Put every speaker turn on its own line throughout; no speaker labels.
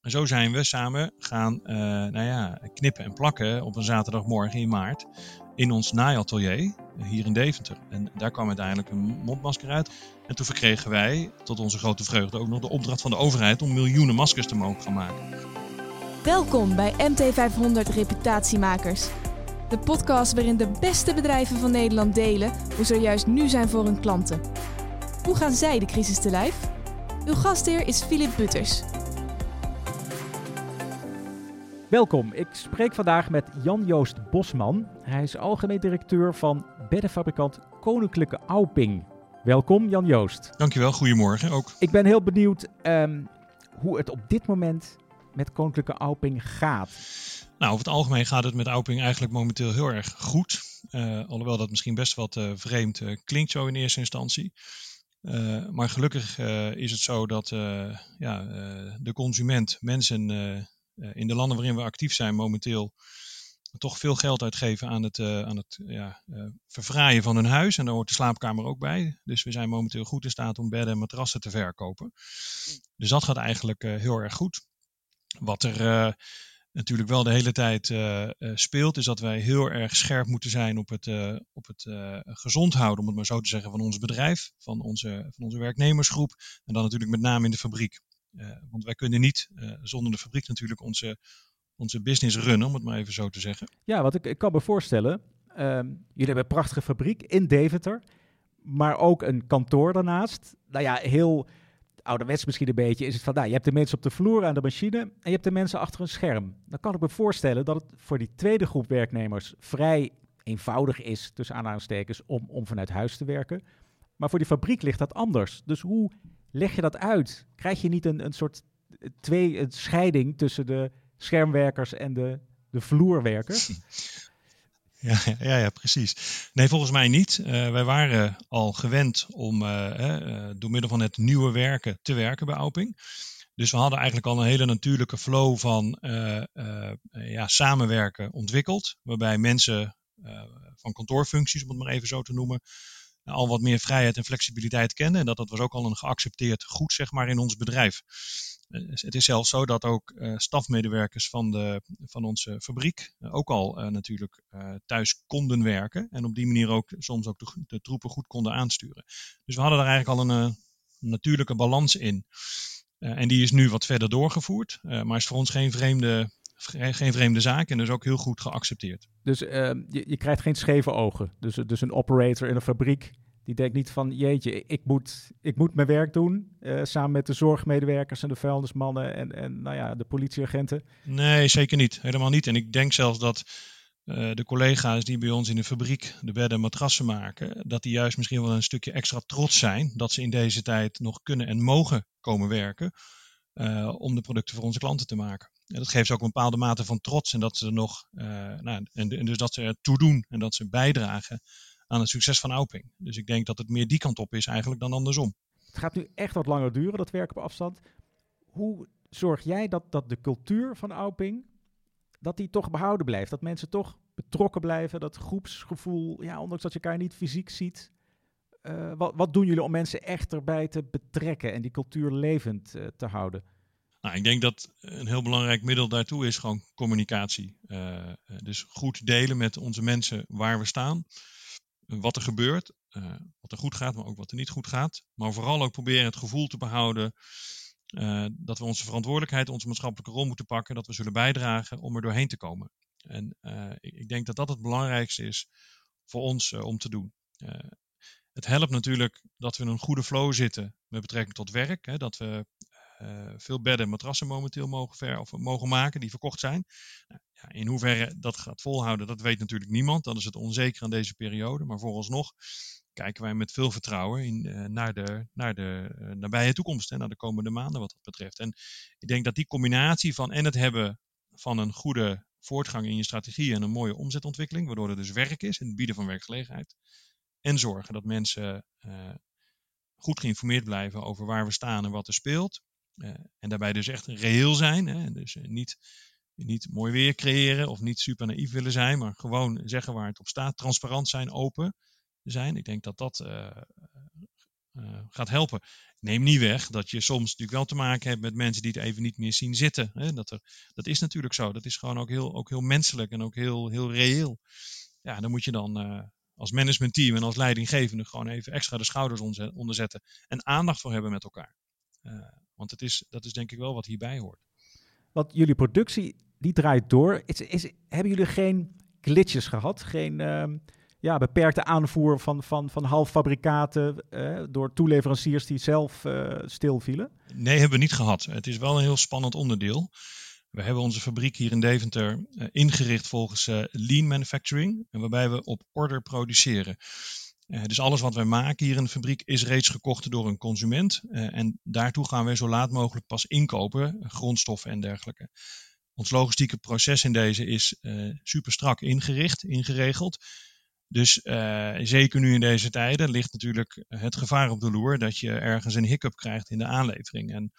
En zo zijn we samen gaan uh, nou ja, knippen en plakken op een zaterdagmorgen in maart in ons naaiatelier hier in Deventer. En daar kwam uiteindelijk een mondmasker uit. En toen verkregen wij, tot onze grote vreugde, ook nog de opdracht van de overheid om miljoenen maskers te mogen gaan maken.
Welkom bij MT500 Reputatiemakers. De podcast waarin de beste bedrijven van Nederland delen hoe ze er juist nu zijn voor hun klanten. Hoe gaan zij de crisis te lijf? Uw gastheer is Philip Butters,
Welkom, ik spreek vandaag met Jan-Joost Bosman. Hij is algemeen directeur van beddenfabrikant Koninklijke Auping. Welkom Jan-Joost.
Dankjewel, goedemorgen ook.
Ik ben heel benieuwd um, hoe het op dit moment met Koninklijke Auping gaat.
Nou, over het algemeen gaat het met Auping eigenlijk momenteel heel erg goed. Uh, alhoewel dat misschien best wat uh, vreemd uh, klinkt zo in eerste instantie. maar gelukkig is het zo dat ja, de consument, mensen eh, in de landen waarin we actief zijn momenteel toch veel geld uitgeven aan het, uh, aan het ja, uh, verfraaien van hun huis. En daar hoort de slaapkamer ook bij. Dus we zijn momenteel goed in staat om bedden en matrassen te verkopen. Dus dat gaat eigenlijk heel erg goed. Wat er natuurlijk wel de hele tijd speelt, is dat wij heel erg scherp moeten zijn op het, op het gezond houden, om het maar zo te zeggen, van ons bedrijf, van onze, van onze werknemersgroep. En dan natuurlijk met name in de fabriek. Uh, want wij kunnen niet uh, zonder de fabriek natuurlijk onze, onze business runnen, om het maar even zo te zeggen.
Ja, wat ik, ik kan me voorstellen. Um, jullie hebben een prachtige fabriek in Deventer, maar ook een kantoor daarnaast. Nou ja, heel ouderwets misschien een beetje is het van, nou, je hebt de mensen op de vloer aan de machine en je hebt de mensen achter een scherm. Dan kan ik me voorstellen dat het voor die tweede groep werknemers vrij eenvoudig is, tussen aanhalingstekens, om, om vanuit huis te werken. Maar voor die fabriek ligt dat anders. Dus hoe leg je dat uit? Krijg je niet een, een soort twee, scheiding tussen de schermwerkers en de, de vloerwerkers?
Ja, ja, ja, precies. Nee, volgens mij niet. Uh, wij waren al gewend om uh, uh, door middel van het nieuwe werken te werken bij Auping. Dus we hadden eigenlijk al een hele natuurlijke flow van ja, samenwerken ontwikkeld. Waarbij mensen van kantoorfuncties, om het maar even zo te noemen, al wat meer vrijheid en flexibiliteit kennen. En dat, dat was ook al een geaccepteerd goed, zeg maar, in ons bedrijf. Eh, het is zelfs zo dat ook uh, stafmedewerkers van, de, van onze fabriek uh, ook al natuurlijk thuis konden werken. En op die manier ook soms ook de, de, troepen goed konden aansturen. Dus we hadden daar eigenlijk al een natuurlijke balans in. en die is nu wat verder doorgevoerd. maar is voor ons geen vreemde geen vreemde zaak en dus ook heel goed geaccepteerd.
Dus uh, je, je, krijgt geen scheve ogen. Dus, dus een operator in een fabriek die denkt niet van jeetje, ik moet, ik moet mijn werk doen uh, samen met de zorgmedewerkers en de vuilnismannen en, en nou ja, de politieagenten.
Nee, zeker niet. Helemaal niet. En ik denk zelfs dat uh, de collega's die bij ons in de fabriek de bedden en matrassen maken, dat die juist misschien wel een stukje extra trots zijn dat ze in deze tijd nog kunnen en mogen komen werken. Uh, om de producten voor onze klanten te maken. Dat geeft ze ook een bepaalde mate van trots en dat ze er nog, uh, nou, en, dus dat ze er toe doen en dat ze bijdragen aan het succes van Auping. Dus ik denk dat het meer die kant op is eigenlijk dan andersom.
Het gaat nu echt wat langer duren, dat werken op afstand. Hoe zorg jij dat, dat de cultuur van Auping, dat die toch behouden blijft? Dat mensen toch betrokken blijven, dat groepsgevoel, ja, ondanks dat je elkaar niet fysiek ziet. Uh, wat, wat, doen jullie om mensen echt erbij te betrekken en die cultuur levend uh, te houden?
Nou, ik denk dat een heel belangrijk middel daartoe is gewoon communicatie. Uh, dus goed delen met onze mensen waar we staan, wat er gebeurt, uh, wat er goed gaat, maar ook wat er niet goed gaat. Maar vooral ook proberen het gevoel te behouden dat we onze verantwoordelijkheid, onze maatschappelijke rol moeten pakken, dat we zullen bijdragen om er doorheen te komen. En ik, ik, denk dat dat het belangrijkste is voor ons om te doen. het helpt natuurlijk dat we in een goede flow zitten met betrekking tot werk. Hè, dat we uh, veel bedden en matrassen momenteel mogen, ver, of mogen maken die verkocht zijn. Nou, ja, in hoeverre dat gaat volhouden, dat weet natuurlijk niemand. Dat is het onzeker aan deze periode. Maar vooralsnog kijken wij met veel vertrouwen in, uh, naar de, naar de uh, nabije toekomst, hè, naar de komende maanden wat dat betreft. En ik denk dat die combinatie van en het hebben van een goede voortgang in je strategie en een mooie omzetontwikkeling, waardoor er dus werk is en het bieden van werkgelegenheid. En zorgen dat mensen goed geïnformeerd blijven over waar we staan en wat er speelt. Uh, en daarbij dus echt reëel zijn. Hè? Dus uh, niet, niet mooi weer creëren of niet super naïef willen zijn, maar gewoon zeggen waar het op staat. Transparant zijn, open zijn. Ik denk dat dat uh, gaat helpen. Neem niet weg dat je soms natuurlijk wel te maken hebt met mensen die het even niet meer zien zitten. Hè? Dat, er, dat is natuurlijk zo. Dat is gewoon ook heel, ook heel menselijk en ook heel, heel reëel. Ja, dan moet je dan als managementteam en als leidinggevende gewoon even extra de schouders onderzetten en aandacht voor hebben met elkaar. Want het is, dat is denk ik wel wat hierbij hoort.
Want jullie productie, die draait door. Is, is, hebben jullie geen glitches gehad? Geen uh, ja, beperkte aanvoer van, van, van halffabrikaten uh, door toeleveranciers die zelf uh, stilvielen?
Nee, hebben we niet gehad. Het is wel een heel spannend onderdeel. We hebben onze fabriek hier in Deventer uh, ingericht volgens lean manufacturing, waarbij we op order produceren. Uh, dus alles wat wij maken hier in de fabriek is reeds gekocht door een consument. Uh, en daartoe gaan wij zo laat mogelijk pas inkopen, grondstoffen en dergelijke. Ons logistieke proces in deze is uh, super strak ingericht, ingeregeld. Dus zeker nu in deze tijden ligt natuurlijk het gevaar op de loer dat je ergens een hiccup krijgt in de aanlevering. En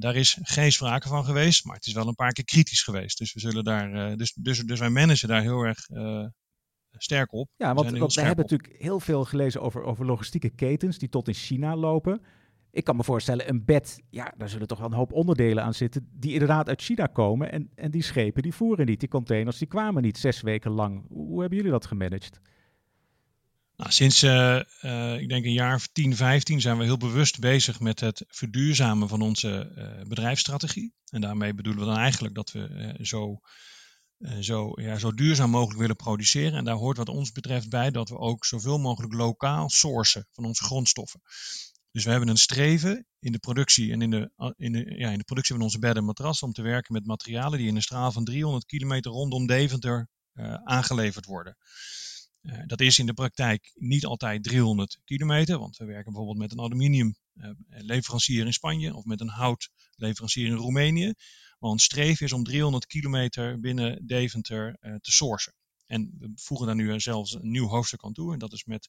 daar is geen sprake van geweest, maar het is wel een paar keer kritisch geweest. Dus we zullen daar, dus, dus, dus wij managen daar heel erg sterk op.
Ja, want, we hebben natuurlijk heel veel gelezen over, over logistieke ketens die tot in China lopen. Ik kan me voorstellen, een bed, ja, daar zullen toch wel een hoop onderdelen aan zitten die inderdaad uit China komen. En, en die schepen die voeren niet, die containers die kwamen niet zes weken lang. Hoe hebben jullie dat gemanaged?
Nou, sinds uh, uh, ik denk een jaar of 10, 15 zijn we heel bewust bezig met het verduurzamen van onze uh, bedrijfsstrategie. En daarmee bedoelen we dan eigenlijk dat we zo eh, zo, ja, zo duurzaam mogelijk willen produceren. En daar hoort wat ons betreft bij dat we ook zoveel mogelijk lokaal sourcen van onze grondstoffen. Dus we hebben een streven in de productie en in de, in de, ja, in de productie van onze bedden en matrassen om te werken met materialen die in een straal van 300 kilometer rondom Deventer uh, aangeleverd worden. Dat is in de praktijk niet altijd 300 kilometer, want we werken bijvoorbeeld met een aluminiumleverancier in Spanje of met een houtleverancier in Roemenië. Maar ons streven is om 300 kilometer binnen Deventer uh, te sourcen. En we voegen daar nu zelfs een nieuw hoofdstuk aan toe. En dat is met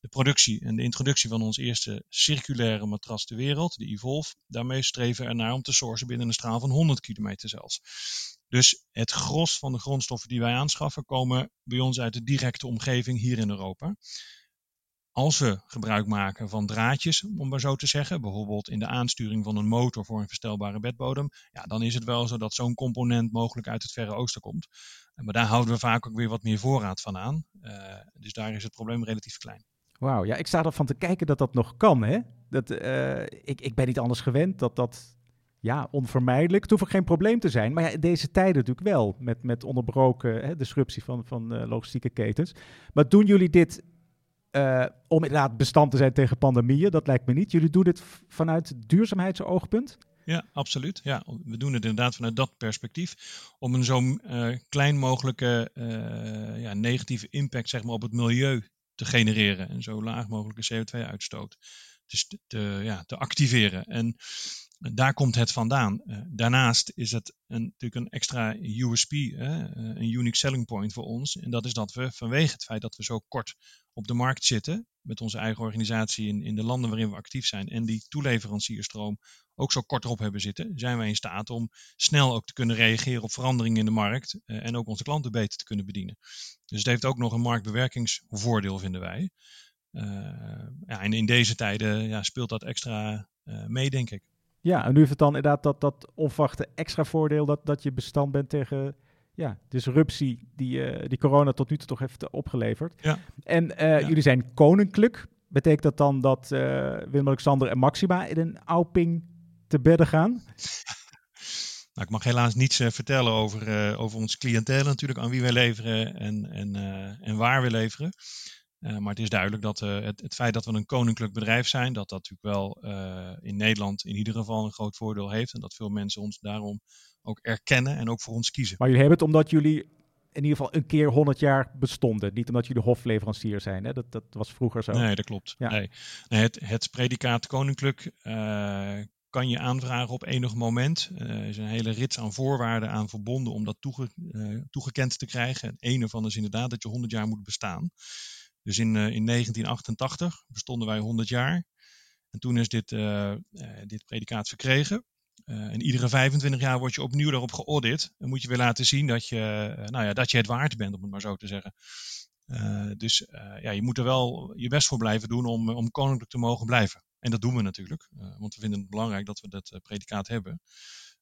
de productie en de introductie van ons eerste circulaire matras ter wereld, de Evolve. Daarmee streven we ernaar om te sourcen binnen een straal van 100 kilometer zelfs. Dus het gros van de grondstoffen die wij aanschaffen komen bij ons uit de directe omgeving hier in Europa als we gebruik maken van draadjes, om maar zo te zeggen, bijvoorbeeld in de aansturing van een motor voor een verstelbare bedbodem, ja, dan is het wel zo dat zo'n component mogelijk uit het Verre Oosten komt. Maar daar houden we vaak ook weer wat meer voorraad van aan. Uh, dus daar is het probleem relatief klein.
Wauw, ja, ik sta ervan te kijken dat dat nog kan. Hè? Dat, uh, ik, ik ben niet anders gewend dat dat ja, onvermijdelijk. Het hoeft ook geen probleem te zijn. Maar ja, deze tijden natuurlijk wel. Met, met onderbroken hè, disruptie van, van uh, logistieke ketens. Maar doen jullie dit uh, om inderdaad bestand te zijn tegen pandemieën. Dat lijkt me niet. Jullie doen dit vanuit duurzaamheidsoogpunt?
Ja, absoluut. Ja, we doen het inderdaad vanuit dat perspectief. Om een zo uh, klein mogelijke uh, ja, negatieve impact zeg maar, op het milieu te genereren. En zo laag mogelijke CO2-uitstoot dus te, te, ja, te activeren. En daar komt het vandaan. Uh, daarnaast is het een, natuurlijk een extra USP, uh, een unique selling point voor ons. En dat is dat we vanwege het feit dat we zo kort op de markt zitten, met onze eigen organisatie in, in de landen waarin we actief zijn, en die toeleverancierstroom ook zo kort erop hebben zitten, zijn wij in staat om snel ook te kunnen reageren op veranderingen in de markt uh, en ook onze klanten beter te kunnen bedienen. Dus het heeft ook nog een marktbewerkingsvoordeel, vinden wij. ja, en in deze tijden ja, speelt dat extra mee, denk ik.
Ja, en nu heeft het dan inderdaad dat, dat onverwachte extra voordeel dat, dat je bestand bent tegen ja, disruptie die, uh, die corona tot nu toe toch heeft opgeleverd.
Ja.
En uh, ja. jullie zijn koninklijk. Betekent dat dan dat uh, Willem-Alexander en Maxima in een Auping te bedden gaan?
Nou, ik mag helaas niets vertellen over, over ons cliëntelen natuurlijk, aan wie wij leveren en, en, en waar we leveren. Uh, maar het is duidelijk dat uh, het, het, feit dat we een koninklijk bedrijf zijn, dat dat natuurlijk wel uh, in Nederland in ieder geval een groot voordeel heeft. En dat veel mensen ons daarom ook erkennen en ook voor ons kiezen.
Maar jullie hebben het omdat jullie in ieder geval een keer 100 jaar bestonden. Niet omdat jullie hofleverancier zijn. Hè? Dat, dat was vroeger zo.
Nee, dat klopt. Ja. Nee. Nee, het, het predicaat koninklijk kan je aanvragen op enig moment. Er is een hele rits aan voorwaarden aan verbonden om dat toege, toegekend te krijgen. En een ervan is inderdaad dat je 100 jaar moet bestaan. Dus in, uh, in 1988 bestonden wij 100 jaar. En toen is dit, uh, uh, dit predicaat verkregen. en iedere 25 jaar word je opnieuw daarop geaudit. En moet je weer laten zien dat je, nou ja, dat je het waard bent, om het maar zo te zeggen. dus ja, je moet er wel je best voor blijven doen om, om koninklijk te mogen blijven. En dat doen we natuurlijk, want we vinden het belangrijk dat we dat predicaat hebben.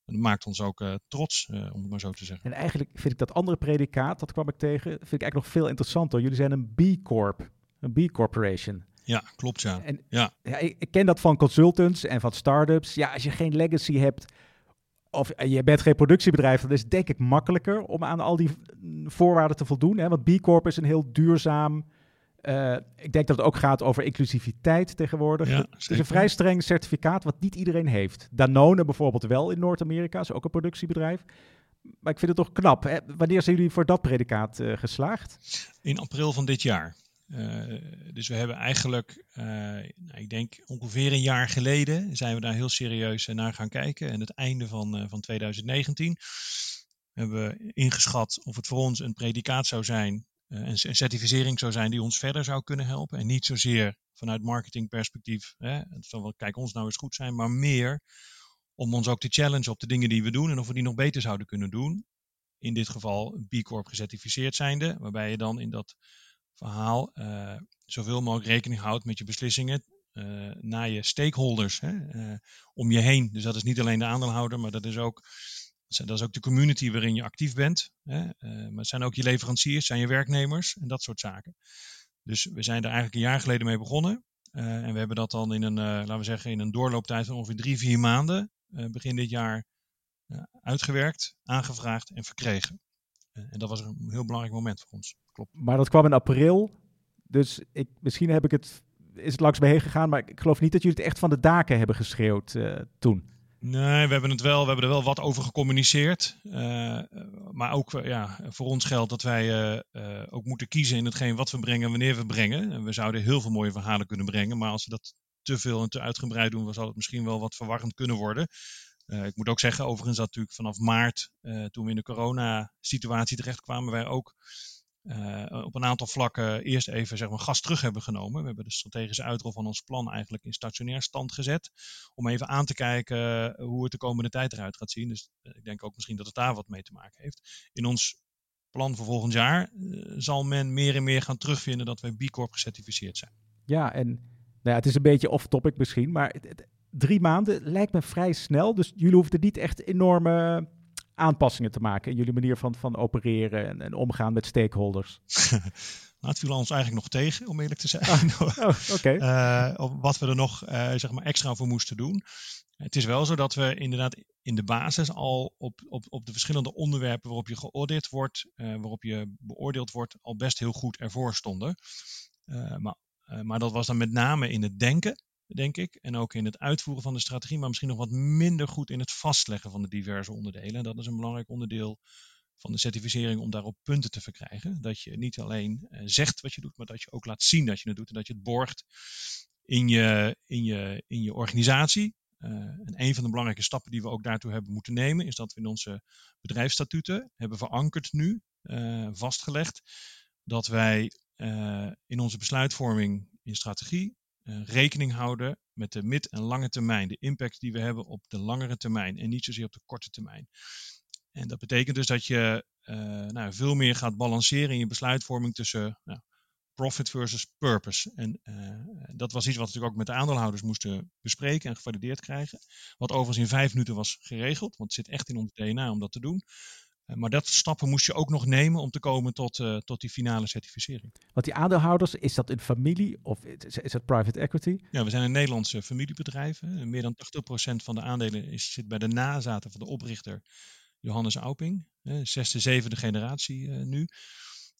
Dat maakt ons ook trots, om het maar zo te zeggen.
En eigenlijk vind ik dat andere predicaat, dat kwam ik tegen, vind ik eigenlijk nog veel interessanter. Jullie zijn een B Corp, een B Corporation.
Ja, klopt ja.
En,
ja.
ja ik, ik, ken dat van consultants en van startups. Ja, als je geen legacy hebt of je bent geen productiebedrijf, dan is het denk ik makkelijker om aan al die voorwaarden te voldoen. Hè? Want B Corp is een heel duurzaam. Uh, ik denk dat het ook gaat over inclusiviteit tegenwoordig.
Ja,
het is een vrij streng certificaat wat niet iedereen heeft. Danone bijvoorbeeld wel in Noord-Amerika, is ook een productiebedrijf. Maar ik vind het toch knap. Hè? Wanneer zijn jullie voor dat predicaat uh, geslaagd?
In april van dit jaar. Uh, dus we hebben eigenlijk, uh, nou, ik denk ongeveer een jaar geleden, zijn we daar heel serieus naar gaan kijken. En het einde van, van 2019 hebben we ingeschat of het voor ons een predicaat zou zijn, een, een, certificering zou zijn die ons verder zou kunnen helpen. En niet zozeer vanuit marketingperspectief, hè, het zal wel, kijk ons nou eens goed zijn, maar meer om ons ook te challenge op de dingen die we doen en of we die nog beter zouden kunnen doen. In dit geval B Corp gecertificeerd zijnde, waarbij je dan in dat verhaal uh, zoveel mogelijk rekening houdt met je beslissingen uh, naar je stakeholders hè, om je heen. Dus dat is niet alleen de aandeelhouder, maar dat is ook, dat is ook de community waarin je actief bent. Hè. maar het zijn ook je leveranciers, zijn je werknemers en dat soort zaken. Dus we zijn er eigenlijk een jaar geleden mee begonnen. en we hebben dat dan in een, laten we zeggen, in een doorlooptijd van ongeveer drie, vier maanden, begin dit jaar, uitgewerkt, aangevraagd en verkregen. en dat was een heel belangrijk moment voor ons klopt.
Maar dat kwam in april. Dus ik, misschien heb ik het, is het langs me heen gegaan. Maar ik geloof niet dat jullie het echt van de daken hebben geschreeuwd toen.
Nee, we hebben het wel, we hebben er wel wat over gecommuniceerd. Uh, maar ook uh, ja, voor ons geldt dat wij uh, ook moeten kiezen in hetgeen wat we brengen en wanneer we brengen. En we zouden heel veel mooie verhalen kunnen brengen. Maar als we dat te veel en te uitgebreid doen, dan zal het misschien wel wat verwarrend kunnen worden. ik moet ook zeggen, overigens, dat natuurlijk vanaf maart, toen we in de coronasituatie terechtkwamen, wij ook uh, op een aantal vlakken eerst even zeg maar, gas terug hebben genomen. We hebben de strategische uitrol van ons plan eigenlijk in stationair stand gezet. Om even aan te kijken hoe het de komende tijd eruit gaat zien. Dus uh, ik denk ook misschien dat het daar wat mee te maken heeft. In ons plan voor volgend jaar uh, zal men meer en meer gaan terugvinden dat wij B Corp gecertificeerd zijn.
Ja, en nou ja, het is een beetje off-topic misschien, maar drie maanden lijkt me vrij snel. Dus jullie hoeven er niet echt enorme aanpassingen te maken in jullie manier van, van opereren en, en omgaan met stakeholders?
Nou, het viel ons eigenlijk nog tegen, om eerlijk te zijn.
Oh, oh okay.
uh, wat we er nog uh, zeg maar extra voor moesten doen. Het is wel zo dat we inderdaad in de basis al op, op, op de verschillende onderwerpen waarop je geaudit wordt, uh, waarop je beoordeeld wordt, al best heel goed ervoor stonden. maar, maar dat was dan met name in het denken denk ik. En ook in het uitvoeren van de strategie, maar misschien nog wat minder goed in het vastleggen van de diverse onderdelen. En dat is een belangrijk onderdeel van de certificering om daarop punten te verkrijgen. Dat je niet alleen uh, zegt wat je doet, maar dat je ook laat zien dat je het doet en dat je het borgt in je, in je, in je organisatie. Uh, en een van de belangrijke stappen die we ook daartoe hebben moeten nemen, is dat we in onze bedrijfsstatuten hebben verankerd nu, uh, vastgelegd, dat wij in onze besluitvorming in strategie rekening houden met de mid- en lange termijn. De impact die we hebben op de langere termijn en niet zozeer op de korte termijn. En dat betekent dus dat je uh, nou, veel meer gaat balanceren in je besluitvorming tussen nou, profit versus purpose. En uh, dat was iets wat we natuurlijk ook met de aandeelhouders moesten bespreken en gevalideerd krijgen. Wat overigens in vijf minuten was geregeld, want het zit echt in ons DNA om dat te doen. Eh, maar dat stappen moest je ook nog nemen om te komen tot, uh, tot die finale certificering.
Want die aandeelhouders, is dat een familie of is, het private equity?
Ja, we zijn een Nederlandse familiebedrijf. Hè. Meer dan 80% van de aandelen is, zit bij de nazaten van de oprichter Johannes Auping. Hè, zesde, zevende generatie uh, nu.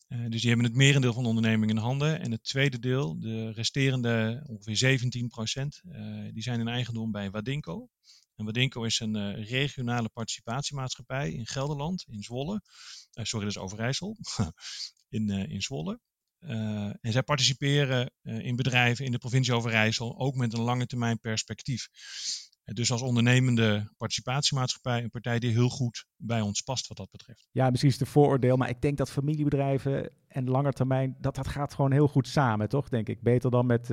Uh, dus die hebben het merendeel van de onderneming in handen. En het tweede deel, de resterende ongeveer 17%, die zijn in eigendom bij Wadinco. En Wadinco is een uh, regionale participatiemaatschappij in Gelderland, in Zwolle. Uh, sorry, dat is Overijssel. in, uh, in Zwolle. en zij participeren in bedrijven in de provincie Overijssel ook met een lange termijn perspectief. Dus als ondernemende participatiemaatschappij een partij die heel goed bij ons past wat dat betreft.
Ja, misschien is het vooroordeel, maar ik denk dat familiebedrijven en langetermijn, dat, dat gaat gewoon heel goed samen, toch? Denk ik. Beter dan met,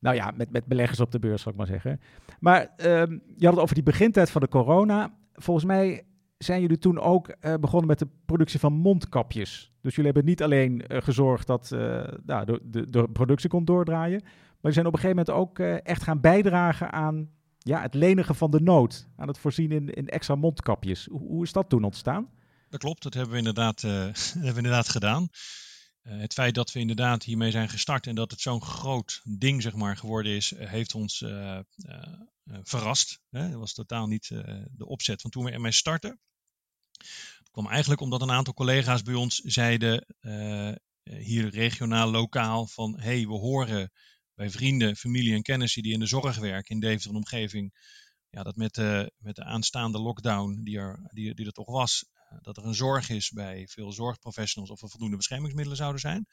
nou ja, met, met beleggers op de beurs, zal ik maar zeggen. Maar um, je had het over die begintijd van de corona. Volgens mij zijn jullie toen ook eh, begonnen met de productie van mondkapjes. Dus jullie hebben niet alleen eh, gezorgd dat uh, nou, de, de, de, productie kon doordraaien, maar jullie zijn op een gegeven moment ook echt gaan bijdragen aan ja, het lenigen van de nood, aan het voorzien in, in extra mondkapjes. Hoe, hoe, is dat toen ontstaan?
Dat klopt, dat hebben we inderdaad, hebben we inderdaad gedaan. Het feit dat we inderdaad hiermee zijn gestart en dat het zo'n groot ding zeg maar, geworden is, heeft ons verrast. Hè? Dat was totaal niet de opzet van toen we ermee starten kwam eigenlijk omdat een aantal collega's bij ons zeiden, hier regionaal, lokaal, van hé, hey, we horen bij vrienden, familie en kennissen die in de zorg werken in Deventer omgeving, ja, dat met de, met de aanstaande lockdown die er, die, die er toch was, eh, dat er een zorg is bij veel zorgprofessionals of er voldoende beschermingsmiddelen zouden zijn.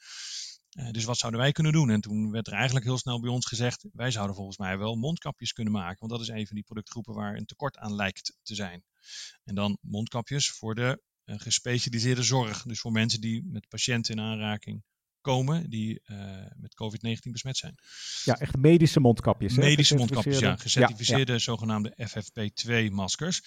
Uh, dus wat zouden wij kunnen doen? En toen werd er eigenlijk heel snel bij ons gezegd: wij zouden volgens mij wel mondkapjes kunnen maken. Want dat is een van die productgroepen waar een tekort aan lijkt te zijn. En dan mondkapjes voor de uh, gespecialiseerde zorg. Dus voor mensen die met patiënten in aanraking komen die uh, met COVID-19 besmet zijn.
Ja, echt medische mondkapjes.
Hè? Medische mondkapjes, ja. Gecertificeerde ja, ja. zogenaamde FFP2-maskers.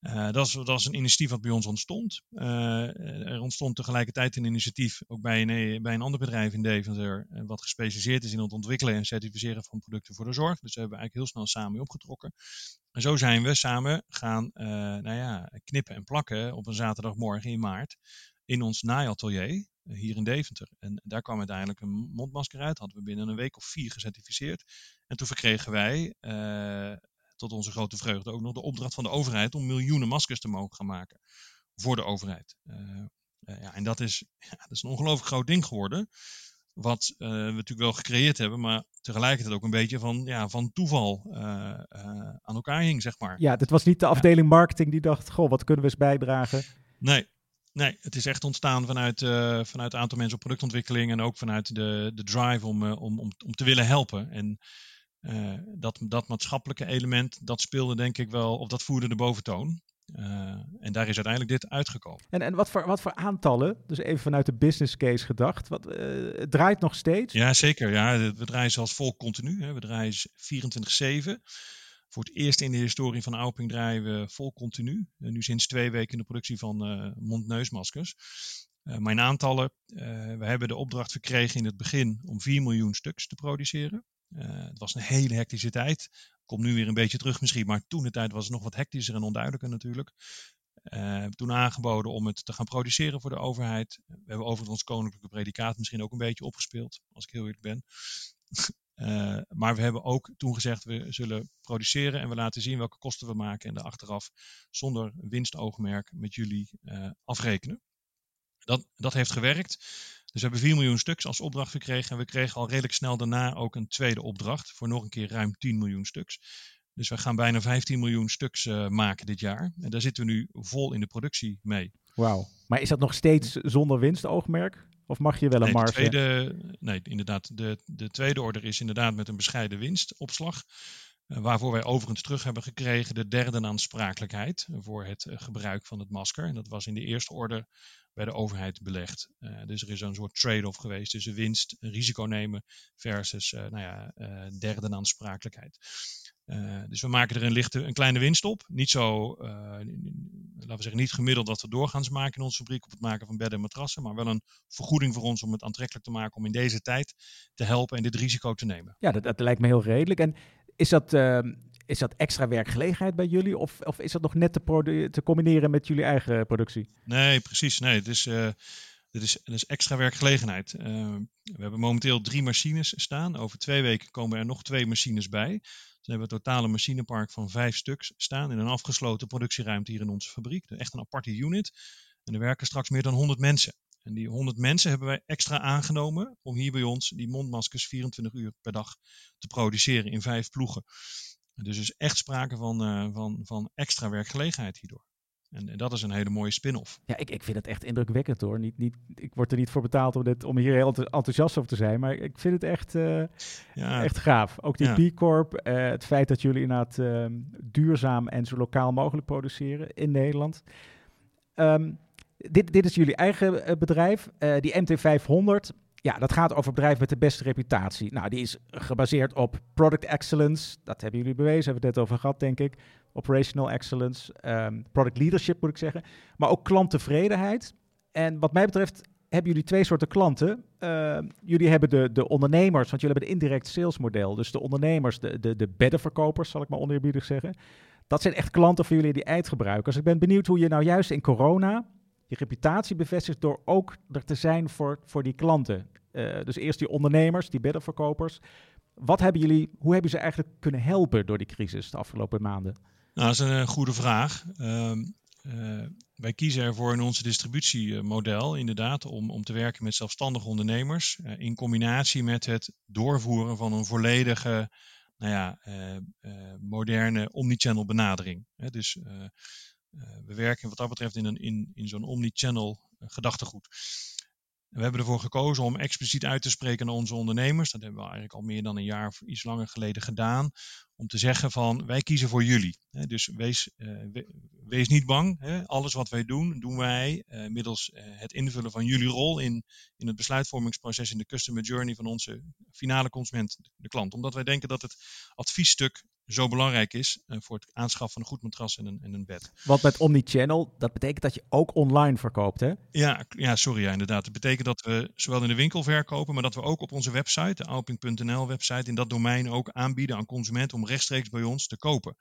Uh, dat, is, dat is een initiatief wat bij ons ontstond. Uh, er ontstond tegelijkertijd een initiatief ook bij een, bij een ander bedrijf in Deventer, uh, wat gespecialiseerd is in het ontwikkelen en certificeren van producten voor de zorg. Dus daar hebben we eigenlijk heel snel samen mee opgetrokken. En zo zijn we samen gaan nou ja, knippen en plakken op een zaterdagmorgen in maart in ons naaiatelier hier in Deventer. En daar kwam uiteindelijk een mondmasker uit. Hadden we binnen een week of vier gecertificeerd. En toen verkregen wij tot onze grote vreugde ook nog de opdracht van de overheid om miljoenen maskers te mogen gaan maken voor de overheid. Uh, uh, ja, en dat is, ja, dat is een ongelooflijk groot ding geworden. Wat uh, we natuurlijk wel gecreëerd hebben, maar tegelijkertijd ook een beetje van, ja, van toeval aan elkaar hing, zeg maar.
Ja, dit was niet de afdeling marketing die dacht, goh, wat kunnen we eens bijdragen?
Nee, Nee, het is echt ontstaan vanuit, uh, vanuit een aantal mensen op productontwikkeling en ook vanuit de, de drive om, uh, om, om, om te willen helpen. En uh, dat, dat maatschappelijke element, dat speelde denk ik wel, of dat voerde de boventoon. Uh, en daar is uiteindelijk dit uitgekomen.
En, en wat, voor, wat voor aantallen, dus even vanuit de business case gedacht, wat, uh, het draait nog steeds?
Ja, zeker. Ja, we draaien zelfs vol continu. Hè. We draaien 24-7. Voor het eerst in de historie van Auping draaien we vol continu. En nu sinds twee weken in de productie van uh, mond-neusmaskers. mijn aantallen, we hebben de opdracht verkregen in het begin om 4 miljoen stuks te produceren. Uh, het was een hele hectische tijd. Komt nu weer een beetje terug misschien, maar toen de tijd was het nog wat hectischer en onduidelijker natuurlijk. Uh, toen aangeboden om het te gaan produceren voor de overheid. We hebben overigens ons koninklijke predicaat misschien ook een beetje opgespeeld, als ik heel eerlijk ben. uh, maar we hebben ook toen gezegd, we zullen produceren en we laten zien welke kosten we maken en daar achteraf zonder winstoogmerk met jullie afrekenen. Dat, dat heeft gewerkt. Dus we hebben 4 miljoen stuks als opdracht gekregen. En we kregen al redelijk snel daarna ook een tweede opdracht voor nog een keer ruim 10 miljoen stuks. Dus we gaan bijna 15 miljoen stuks uh, maken dit jaar. En daar zitten we nu vol in de productie mee.
Wauw. Maar is dat nog steeds zonder winstoogmerk? Of mag je wel een
nee,
marge?
Tweede, nee, inderdaad. De, de tweede order is inderdaad met een bescheiden winstopslag. Uh, waarvoor wij overigens terug hebben gekregen de derde aansprakelijkheid voor het uh, gebruik van het masker. En dat was in de eerste orde bij de overheid belegd. Uh, dus er is een soort trade-off geweest tussen winst, risico nemen versus uh, nou ja, uh, derde aansprakelijkheid. dus we maken er een, lichte, een kleine winst op. Niet zo, laten we zeggen, niet gemiddeld dat we doorgaans maken in onze fabriek op het maken van bedden en matrassen, maar wel een vergoeding voor ons om het aantrekkelijk te maken om in deze tijd te helpen en dit risico te nemen.
Ja, dat, dat lijkt me heel redelijk. En is dat, ehm, is dat extra werkgelegenheid bij jullie? Of, of is dat nog net te, te combineren met jullie eigen productie?
Nee, precies. Nee, het is, dit is, het is extra werkgelegenheid. Uh, we hebben momenteel drie machines staan. Over twee weken komen er nog twee machines bij. Dus we hebben een totale machinepark van vijf stuks staan in een afgesloten productieruimte hier in onze fabriek. Echt een aparte unit. En er werken straks meer dan 100 mensen. En die 100 mensen hebben wij extra aangenomen om hier bij ons die mondmaskers 24 uur per dag te produceren in vijf ploegen. Dus er is echt sprake van, uh, van, van extra werkgelegenheid hierdoor. En, en, dat is een hele mooie spin-off.
Ja, ik, ik vind het echt indrukwekkend hoor. Niet, niet, ik word er niet voor betaald om, dit, om hier heel enthousiast over te zijn. Maar ik vind het echt, uh, ja. echt gaaf. Ook die ja. B Corp, uh, het feit dat jullie inderdaad uh, duurzaam en zo lokaal mogelijk produceren in Nederland. Um, dit, dit is jullie eigen bedrijf. die MT500 ja, dat gaat over bedrijven met de beste reputatie. Nou, die is gebaseerd op product excellence. Dat hebben jullie bewezen, hebben we het net over gehad, denk ik. Operational excellence, um, product leadership moet ik zeggen. Maar ook klanttevredenheid. En wat mij betreft hebben jullie twee soorten klanten. Uh, jullie hebben de, de ondernemers, want jullie hebben een indirect salesmodel. Dus de ondernemers, de, de, de beddenverkopers, zal ik maar oneerbiedig zeggen. Dat zijn echt klanten voor jullie die eindgebruikers. Ik ben benieuwd hoe je nou juist in corona je reputatie bevestigt door ook er te zijn voor, voor die klanten. Uh, dus eerst die ondernemers, die beddenverkopers. Wat hebben jullie, hoe hebben ze eigenlijk kunnen helpen door die crisis de afgelopen maanden?
Nou, dat is een goede vraag. Uh, uh, wij kiezen ervoor in onze distributiemodel inderdaad om, om te werken met zelfstandige ondernemers in combinatie met het doorvoeren van een volledige nou ja, moderne omnichannel benadering. Hè, dus we werken wat dat betreft in, een, in, in zo'n omnichannel gedachtegoed. We hebben ervoor gekozen om expliciet uit te spreken naar onze ondernemers. Dat hebben we eigenlijk al meer dan een jaar of iets langer geleden gedaan. Om te zeggen van wij kiezen voor jullie. Dus wees, uh, wees niet bang. Alles wat wij doen, doen wij middels het invullen van jullie rol in, in het besluitvormingsproces in de customer journey van onze finale consument, de klant. Omdat wij denken dat het adviesstuk zo belangrijk is uh, voor het aanschaffen van een goed matras en een, en een bed.
Want met omnichannel, dat betekent dat je ook online verkoopt, hè?
Ja, ja sorry, ja, inderdaad. Dat betekent dat we zowel in de winkel verkopen, maar dat we ook op onze website, de Alping.nl website, in dat domein ook aanbieden aan consumenten om rechtstreeks bij ons te kopen.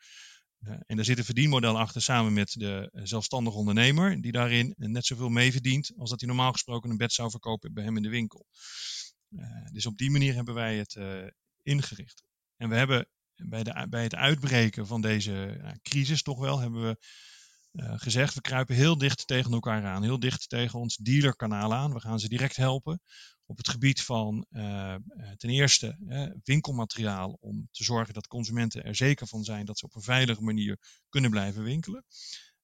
Uh, en daar zit een verdienmodel achter samen met de zelfstandige ondernemer, die daarin net zoveel mee verdient als dat hij normaal gesproken een bed zou verkopen bij hem in de winkel. Uh, dus op die manier hebben wij het ingericht. En we hebben bij, de, bij het uitbreken van deze crisis toch wel hebben we uh, gezegd, we kruipen heel dicht tegen elkaar aan, heel dicht tegen ons dealerkanaal aan. We gaan ze direct helpen op het gebied van uh, ten eerste winkelmateriaal om te zorgen dat consumenten er zeker van zijn dat ze op een veilige manier kunnen blijven winkelen.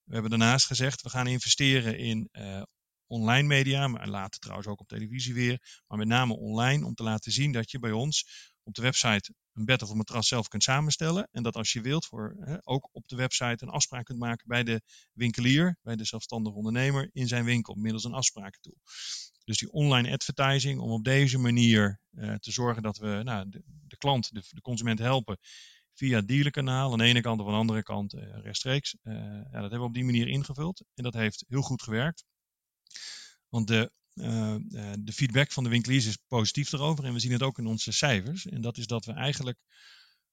We hebben daarnaast gezegd, we gaan investeren in online media, maar later trouwens ook op televisie weer, maar met name online om te laten zien dat je bij ons op de website een bed of een matras zelf kunt samenstellen. En dat als je wilt, voor, hè, ook op de website een afspraak kunt maken bij de winkelier, bij de zelfstandige ondernemer in zijn winkel, middels een afsprakentool. Dus die online advertising, om op deze manier uh, te zorgen dat we nou, de, klant, de, de, consument helpen via dealerkanaal aan de ene kant of aan de andere kant uh, rechtstreeks. Uh, ja, dat hebben we op die manier ingevuld en dat heeft heel goed gewerkt. Want de de feedback van de winkeliers is positief erover en we zien het ook in onze cijfers. En dat is dat we eigenlijk,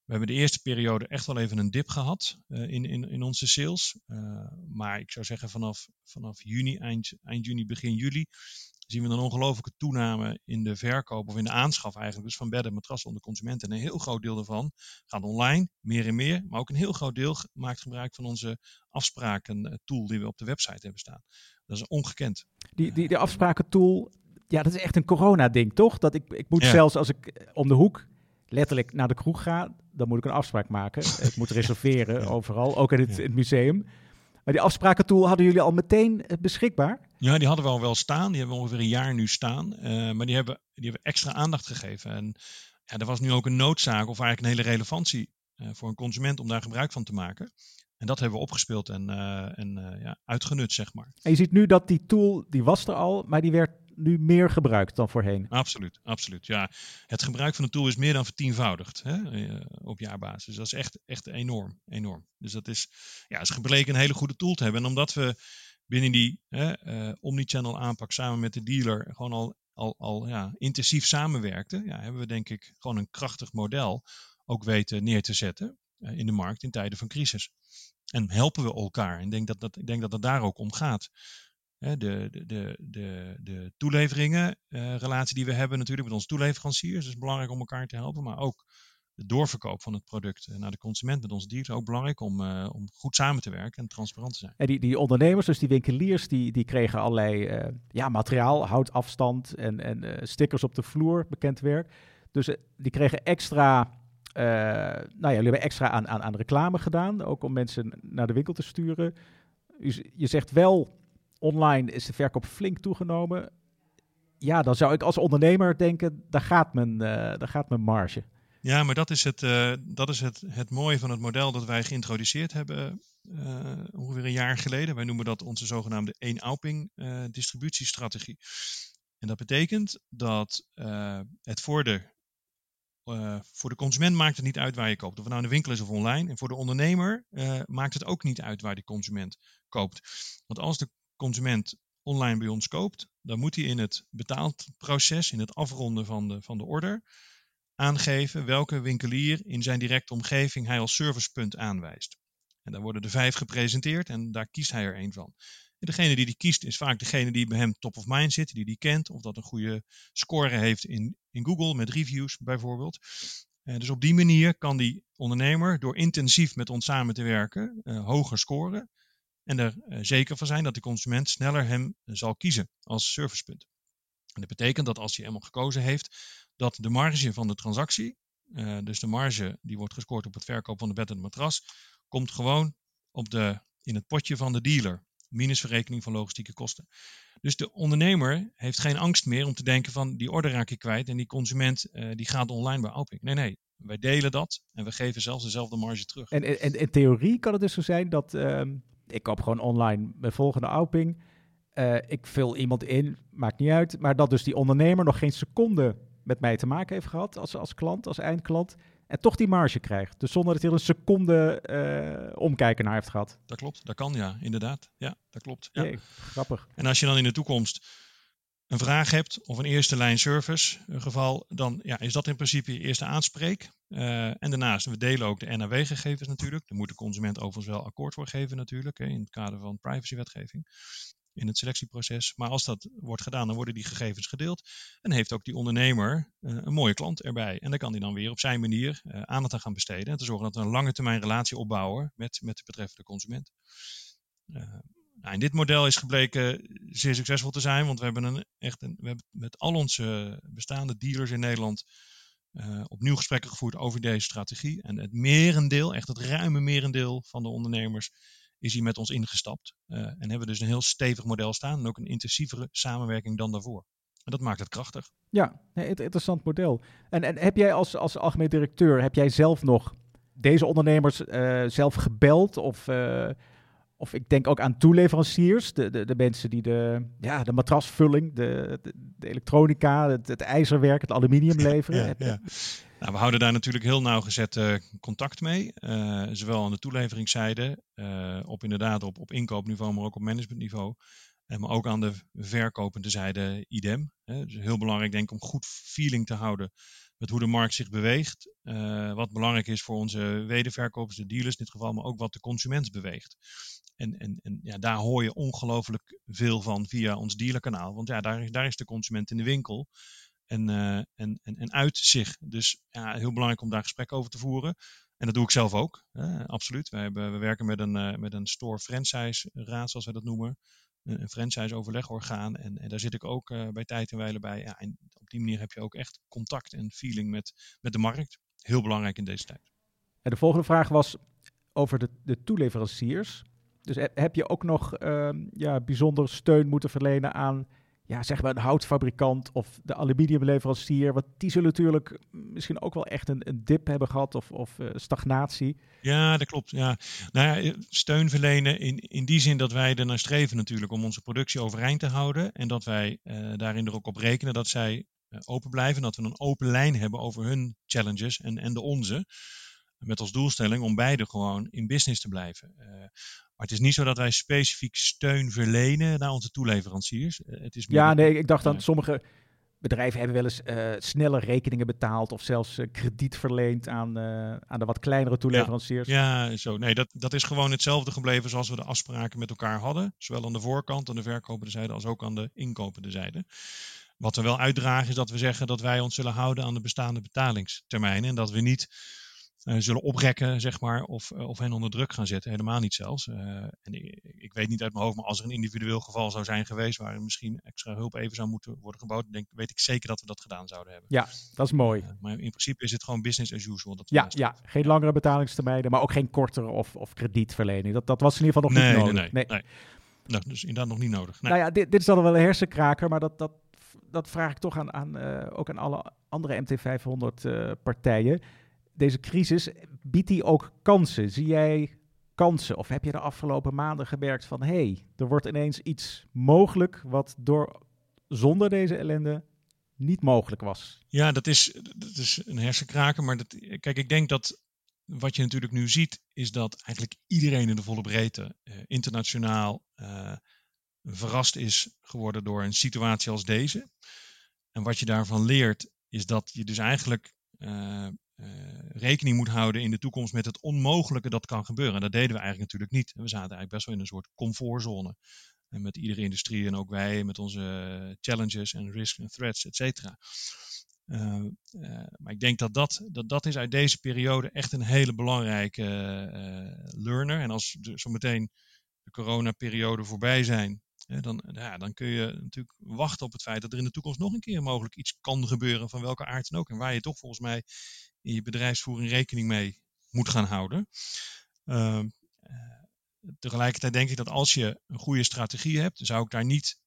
we hebben de eerste periode echt wel even een dip gehad uh, in, in, in onze sales. Maar ik zou zeggen vanaf, vanaf juni, eind, eind juni, begin juli, zien we een ongelofelijke toename in de verkoop of in de aanschaf eigenlijk, dus van bedden en matrassen onder consumenten. En een heel groot deel daarvan gaat online, meer en meer, maar ook een heel groot deel maakt gebruik van onze afspraken tool die we op de website hebben staan. Dat is ongekend.
Die, die, die afsprakentool, ja, dat is echt een corona-ding, toch? Dat ik, ik moet ja. zelfs als ik om de hoek letterlijk naar de kroeg ga, dan moet ik een afspraak maken. ik moet reserveren ja. overal, ook in het, in het, museum. Maar die afsprakentool hadden jullie al meteen beschikbaar?
Ja, die hadden we al wel staan. Die hebben we ongeveer een jaar nu staan. Uh, maar die hebben, die hebben extra aandacht gegeven. En ja, er was nu ook een noodzaak of eigenlijk een hele relevantie uh, voor een consument om daar gebruik van te maken. En dat hebben we opgespeeld en, uh, en ja, uitgenut, zeg maar.
En je ziet nu dat die tool, die was er al, maar die werd nu meer gebruikt dan voorheen.
Absoluut, absoluut. Ja, het gebruik van de tool is meer dan vertienvoudigd hè, uh, op jaarbasis. Dat is echt, echt enorm, enorm. Dus dat is, ja, is gebleken een hele goede tool te hebben. En omdat we binnen die omnichannel aanpak samen met de dealer gewoon al, al, al ja, intensief samenwerkten, ja, hebben we denk ik gewoon een krachtig model ook weten neer te zetten in de markt in tijden van crisis. En helpen we elkaar. En denk dat, dat, ik denk dat het daar ook om gaat. De, de, de, de, toeleveringen, uh, relatie die we hebben natuurlijk met onze toeleveranciers, is belangrijk om elkaar te helpen. Maar ook de doorverkoop van het product naar de consument met onze dealers ook belangrijk om, uh, om goed samen te werken en transparant te zijn.
En die, die ondernemers, dus die winkeliers, die, die kregen allerlei ja, materiaal, houtafstand en, en stickers op de vloer, bekend werk. Dus die kregen extra nou ja, jullie hebben extra aan, aan, aan reclame gedaan, ook om mensen naar de winkel te sturen. Je zegt wel, online is de verkoop flink toegenomen. Ja, dan zou ik als ondernemer denken, daar gaat mijn, uh, daar gaat mijn marge.
Ja, maar dat is, het, uh, dat is het, het mooie van het model dat wij geïntroduceerd hebben ongeveer een jaar geleden. Wij noemen dat onze zogenaamde één Auping distributiestrategie. En dat betekent dat het voor de, voor de consument maakt het niet uit waar je koopt. Of het nou in de winkel is of online. En voor de ondernemer maakt het ook niet uit waar die consument koopt. Want als de consument online bij ons koopt, dan moet hij in het betaalproces, in het afronden van de, van de order, aangeven welke winkelier in zijn directe omgeving hij als servicepunt aanwijst. En daar worden er vijf gepresenteerd en daar kiest hij er één van. En degene die die kiest is vaak degene die bij hem top of mind zit, die die kent, of dat een goede score heeft in, in Google met reviews bijvoorbeeld. Uh, dus op die manier kan die ondernemer door intensief met ons samen te werken uh, hoger scoren en er uh, zeker van zijn dat de consument sneller hem zal kiezen als servicepunt. En dat betekent dat als hij eenmaal gekozen heeft, dat de marge van de transactie, dus de marge die wordt gescoord op het verkoop van de bed en de matras, komt gewoon op de, in het potje van de dealer. Minus verrekening van logistieke kosten. Dus de ondernemer heeft geen angst meer om te denken van die order raak ik kwijt en die consument die gaat online bij Alping. Nee, nee, wij delen dat en we geven zelfs dezelfde marge terug.
En, in theorie kan het dus zo zijn dat uh, ik koop gewoon online mijn volgende Alping. Uh, ik vul iemand in, maakt niet uit. Maar dat dus die ondernemer nog geen seconde met mij te maken heeft gehad als, als klant, als eindklant. En toch die marge krijgt. Dus zonder dat hij er een seconde uh, omkijken naar heeft gehad.
Dat klopt, dat kan ja, inderdaad. Ja, dat klopt. Ja.
Nee, grappig.
En als je dan in de toekomst een vraag hebt of een eerste lijn service geval, dan ja, is dat in principe je eerste aanspreek. Uh, en daarnaast, we delen ook de NAW-gegevens natuurlijk. Daar moet de consument overigens wel akkoord voor geven natuurlijk, hè, in het kader van privacywetgeving in het selectieproces. Maar als dat wordt gedaan, dan worden die gegevens gedeeld. En heeft ook die ondernemer uh, een mooie klant erbij. En dan kan hij dan weer op zijn manier uh, aandacht aan gaan besteden. En te zorgen dat we een lange termijn relatie opbouwen met, met de betreffende consument. Nou, en dit model is gebleken zeer succesvol te zijn, want we hebben, een, echt een, we hebben met al onze bestaande dealers in Nederland opnieuw gesprekken gevoerd over deze strategie. En het merendeel, echt het ruime merendeel van de ondernemers is hij met ons ingestapt. Uh, en hebben dus een heel stevig model staan en ook een intensievere samenwerking dan daarvoor. En dat maakt het krachtig.
Ja, interessant model. En, en heb jij als, als algemeen directeur, heb jij zelf nog deze ondernemers uh, zelf gebeld? Of, of ik denk ook aan toeleveranciers, de, de, de mensen die de, ja, de matrasvulling, de, de, de elektronica, het, het, ijzerwerk, het aluminium leveren.
Ja, ja. Nou, we houden daar natuurlijk heel nauwgezet uh, contact mee. Uh, zowel aan de toeleveringszijde, uh, op inderdaad op, op inkoopniveau, maar ook op managementniveau. En maar ook aan de verkopende zijde idem. Hè. Dus heel belangrijk denk ik om goed feeling te houden met hoe de markt zich beweegt. wat belangrijk is voor onze wederverkopers, de dealers in dit geval, maar ook wat de consument beweegt. En, en, en ja, daar hoor je ongelooflijk veel van via ons dealerkanaal. Want ja, daar is, daar is de consument in de winkel en, uh, en, en, en uit zich. Dus ja, heel belangrijk om daar gesprek over te voeren. En dat doe ik zelf ook, absoluut. We, hebben, we werken met een, uh, met een store franchise raad, zoals we dat noemen. Een franchise overlegorgaan. En, en daar zit ik ook uh, bij tijd en wijle bij. Ja, en op die manier heb je ook echt contact en feeling met, met de markt. Heel belangrijk in deze tijd.
En de volgende vraag was over de, de toeleveranciers. Dus heb je ook nog uh, ja, bijzonder steun moeten verlenen aan ja, zeg maar een houtfabrikant of de aluminiumleverancier. Want die zullen natuurlijk misschien ook wel echt een, een dip hebben gehad of, of uh, stagnatie.
Ja, dat klopt. Ja. Nou ja, steun verlenen in, in die zin dat wij er naar streven natuurlijk om onze productie overeind te houden. En dat wij uh, daarin er ook op rekenen dat zij uh, open blijven. Dat we een open lijn hebben over hun challenges en, en de onze. Met als doelstelling om beide gewoon in business te blijven. Maar het is niet zo dat wij specifiek steun verlenen naar onze toeleveranciers. Het is
ja, nee, ik dacht dat sommige bedrijven hebben wel eens uh, snelle rekeningen betaald of zelfs uh, krediet verleend aan, uh, aan de wat kleinere toeleveranciers.
Ja, ja, zo. Nee, dat, dat is gewoon hetzelfde gebleven zoals we de afspraken met elkaar hadden. Zowel aan de voorkant, aan de verkopende zijde, als ook aan de inkopende zijde. Wat we wel uitdragen is dat we zeggen dat wij ons zullen houden aan de bestaande betalingstermijnen. En dat we niet uh, zullen oprekken, zeg maar, of, uh, of hen onder druk gaan zetten. Helemaal niet zelfs. Uh, en ik, ik, weet niet uit mijn hoofd, maar als er een individueel geval zou zijn geweest waar misschien extra hulp even zou moeten worden gebouwd, denk, weet ik zeker dat we dat gedaan zouden hebben.
Ja, dat is mooi.
maar in principe is het gewoon business as usual. Dat
ja, ja, geen langere betalingstermijnen, maar ook geen kortere of, of kredietverlening. Dat, dat was in ieder geval nog
nee,
niet nodig.
Nee, nee, nee. nee. Nou, dus inderdaad nog niet nodig.
Nee. Nou ja, dit, dit is dan wel een hersenkraker, maar dat, dat, dat vraag ik toch aan, aan ook aan alle andere MT500 partijen deze crisis, biedt die ook kansen? Zie jij kansen? Of heb je de afgelopen maanden gemerkt van... hé, hey, er wordt ineens iets mogelijk wat door zonder deze ellende niet mogelijk was.
Ja, dat is, dat is een hersenkraker. Maar dat, kijk, ik denk dat wat je natuurlijk nu ziet, is dat eigenlijk iedereen in de volle breedte eh, internationaal eh, verrast is geworden door een situatie als deze. En wat je daarvan leert, is dat je dus eigenlijk uh, rekening moet houden in de toekomst met het onmogelijke dat kan gebeuren. En dat deden we eigenlijk natuurlijk niet. We zaten eigenlijk best wel in een soort comfortzone. En met iedere industrie en ook wij met onze challenges en risks en threats, et cetera. Uh, maar ik denk dat dat, dat dat is uit deze periode echt een hele belangrijke learner. En als de, zometeen de coronaperiode voorbij zijn, dan, ja, dan kun je natuurlijk wachten op het feit dat er in de toekomst nog een keer mogelijk iets kan gebeuren van welke aard dan ook. En waar je toch volgens mij in je bedrijfsvoering rekening mee moet gaan houden. Ehm, tegelijkertijd denk ik dat als je een goede strategie hebt, zou ik daar niet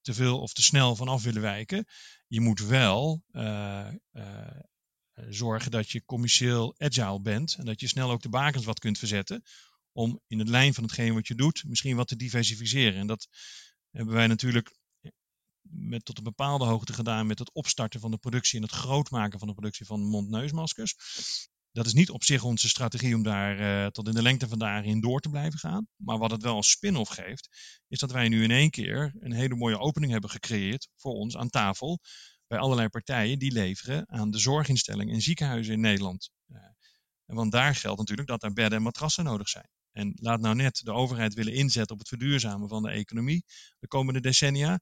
te veel of te snel vanaf willen wijken. Je moet wel uh, zorgen dat je commercieel agile bent en dat je snel ook de bakens wat kunt verzetten om in het lijn van hetgeen wat je doet misschien wat te diversificeren. En dat hebben wij natuurlijk met tot een bepaalde hoogte gedaan met het opstarten van de productie en het grootmaken van de productie van mond-neusmaskers. Dat is niet op zich onze strategie om daar uh, tot in de lengte van daarin door te blijven gaan. Maar wat het wel als spin-off geeft, is dat wij nu in één keer een hele mooie opening hebben gecreëerd voor ons aan tafel. Bij allerlei partijen die leveren aan de zorginstellingen en ziekenhuizen in Nederland. Uh, want daar geldt natuurlijk dat er bedden en matrassen nodig zijn. En laat nou net de overheid willen inzetten op het verduurzamen van de economie de komende decennia.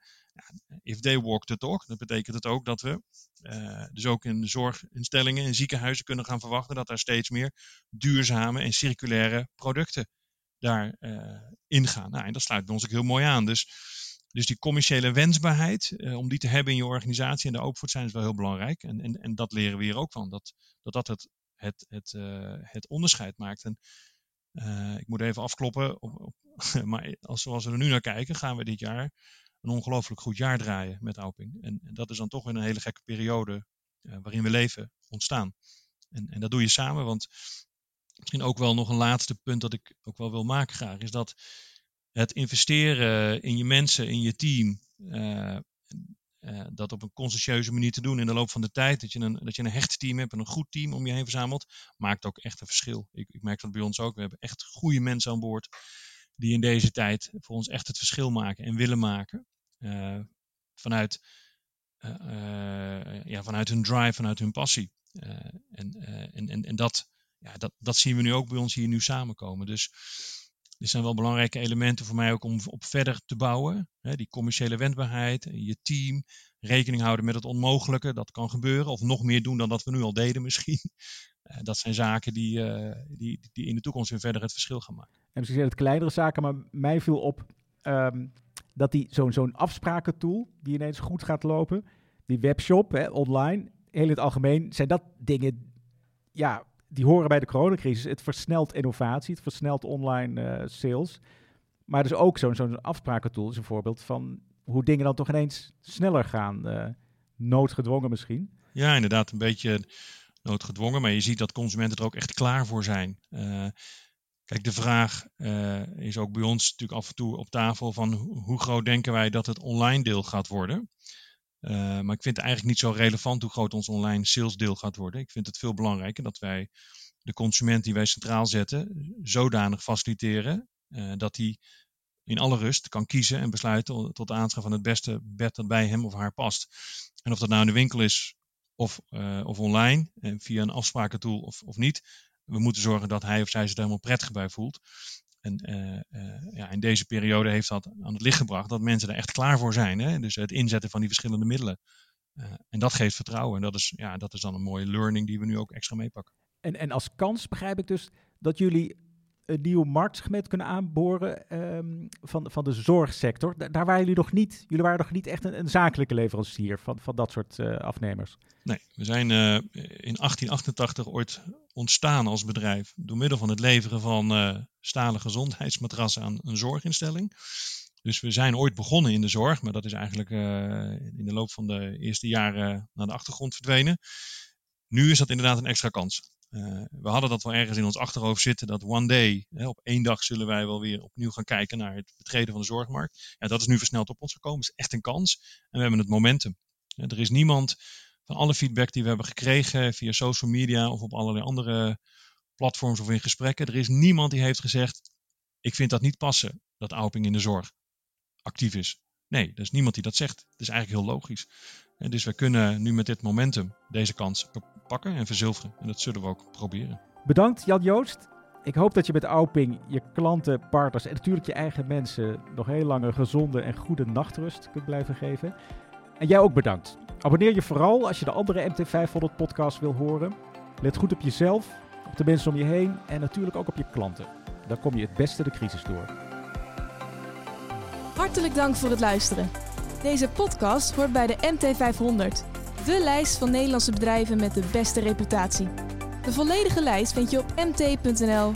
If they walk the talk, dat betekent het ook dat we uh, dus ook in zorginstellingen en ziekenhuizen kunnen gaan verwachten dat er steeds meer duurzame en circulaire producten daar uh, ingaan. Nou, en dat sluit bij ons ook heel mooi aan. Dus, dus die commerciële wensbaarheid, uh, om die te hebben in je organisatie en de open zijn, is wel heel belangrijk. En, en, en dat leren we hier ook van, dat dat, dat het, het, het, het onderscheid maakt. En ik moet even afkloppen, op, op, maar als, zoals we er nu naar kijken, gaan we dit jaar een ongelooflijk goed jaar draaien met Auping. En, dat is dan toch in een hele gekke periode uh, waarin we leven ontstaan. En, en, dat doe je samen, want misschien ook wel nog een laatste punt dat ik ook wel wil maken graag, is dat het investeren in je mensen, in je team, uh, uh, dat op een conscientieuze manier te doen in de loop van de tijd, dat je, een, dat je een hecht team hebt en een goed team om je heen verzamelt, maakt ook echt een verschil. Ik, ik merk dat bij ons ook. We hebben echt goede mensen aan boord die in deze tijd voor ons echt het verschil maken en willen maken. Uh, vanuit, uh, ja, vanuit hun drive, vanuit hun passie. en, en, en, en dat, ja, dat, dat zien we nu ook bij ons hier nu samenkomen. Dus dit zijn wel belangrijke elementen voor mij ook om op verder te bouwen. Hè, die commerciële wendbaarheid, je team, rekening houden met het onmogelijke, dat kan gebeuren. Of nog meer doen dan dat we nu al deden misschien. Dat zijn zaken die, die, die in de toekomst weer verder het verschil gaan maken.
En misschien zijn het kleinere zaken, maar mij viel op um, dat die zo'n zo'n afsprakentool die ineens goed gaat lopen, die webshop hè, online, heel het algemeen, zijn dat dingen, ja, die horen bij de coronacrisis. Het versnelt innovatie, het versnelt online uh, sales. Maar dus ook zo'n zo'n afsprakentool is een voorbeeld van hoe dingen dan toch ineens sneller gaan. Uh, noodgedwongen misschien.
Ja, inderdaad, een beetje noodgedwongen. Maar je ziet dat consumenten er ook echt klaar voor zijn. Uh, kijk, de vraag uh, is ook bij ons natuurlijk af en toe op tafel van hoe groot denken wij dat het online deel gaat worden. Uh, maar ik vind het eigenlijk niet zo relevant hoe groot ons online sales deel gaat worden. Ik vind het veel belangrijker dat wij de consument die wij centraal zetten zodanig faciliteren dat hij in alle rust kan kiezen en besluiten tot aanschaf van het beste bed dat bij hem of haar past. En of dat nou in de winkel is of, of online, en via een afsprakentool of, of niet. We moeten zorgen dat hij of zij zich er helemaal prettig bij voelt. En uh, uh, ja, in deze periode heeft dat aan het licht gebracht dat mensen er echt klaar voor zijn. Hè? Dus het inzetten van die verschillende middelen. en dat geeft vertrouwen. En dat is, ja, dat is dan een mooie learning die we nu ook extra meepakken.
En, en als kans begrijp ik dus dat jullie een nieuwe marktsegment kunnen aanboren um, van, van de zorgsector. Da daar waren jullie nog niet, jullie waren nog niet echt een, zakelijke leverancier van, van dat soort uh, afnemers.
Nee, we zijn uh, in 1888 ooit ontstaan als bedrijf door middel van het leveren van uh, stalen gezondheidsmatrassen aan een zorginstelling. Dus we zijn ooit begonnen in de zorg, maar dat is eigenlijk in de loop van de eerste jaren naar de achtergrond verdwenen. Nu is dat inderdaad een extra kans. We hadden dat wel ergens in ons achterhoofd zitten dat one day, hè, op één dag zullen wij wel weer opnieuw gaan kijken naar het betreden van de zorgmarkt. Ja, dat is nu versneld op ons gekomen. Is echt een kans. En we hebben het momentum. er is niemand van alle feedback die we hebben gekregen via social media of op allerlei andere platforms of in gesprekken. Er is niemand die heeft gezegd: Ik vind dat niet passen, dat Auping in de zorg actief is. Nee, er is niemand die dat zegt. Het is eigenlijk heel logisch. En dus we kunnen nu met dit momentum deze kans pakken en verzilveren. En dat zullen we ook proberen.
Bedankt Jan Joost. Ik hoop dat je met Auping je klanten, partners en natuurlijk je eigen mensen nog heel lang een gezonde en goede nachtrust kunt blijven geven. En jij ook bedankt. Abonneer je vooral als je de andere MT500 podcast wil horen. Let goed op jezelf, op de mensen om je heen en natuurlijk ook op je klanten. Dan kom je het beste de crisis door.
Hartelijk dank voor het luisteren. Deze podcast hoort bij de MT500, de lijst van Nederlandse bedrijven met de beste reputatie. De volledige lijst vind je op mt.nl/mt500.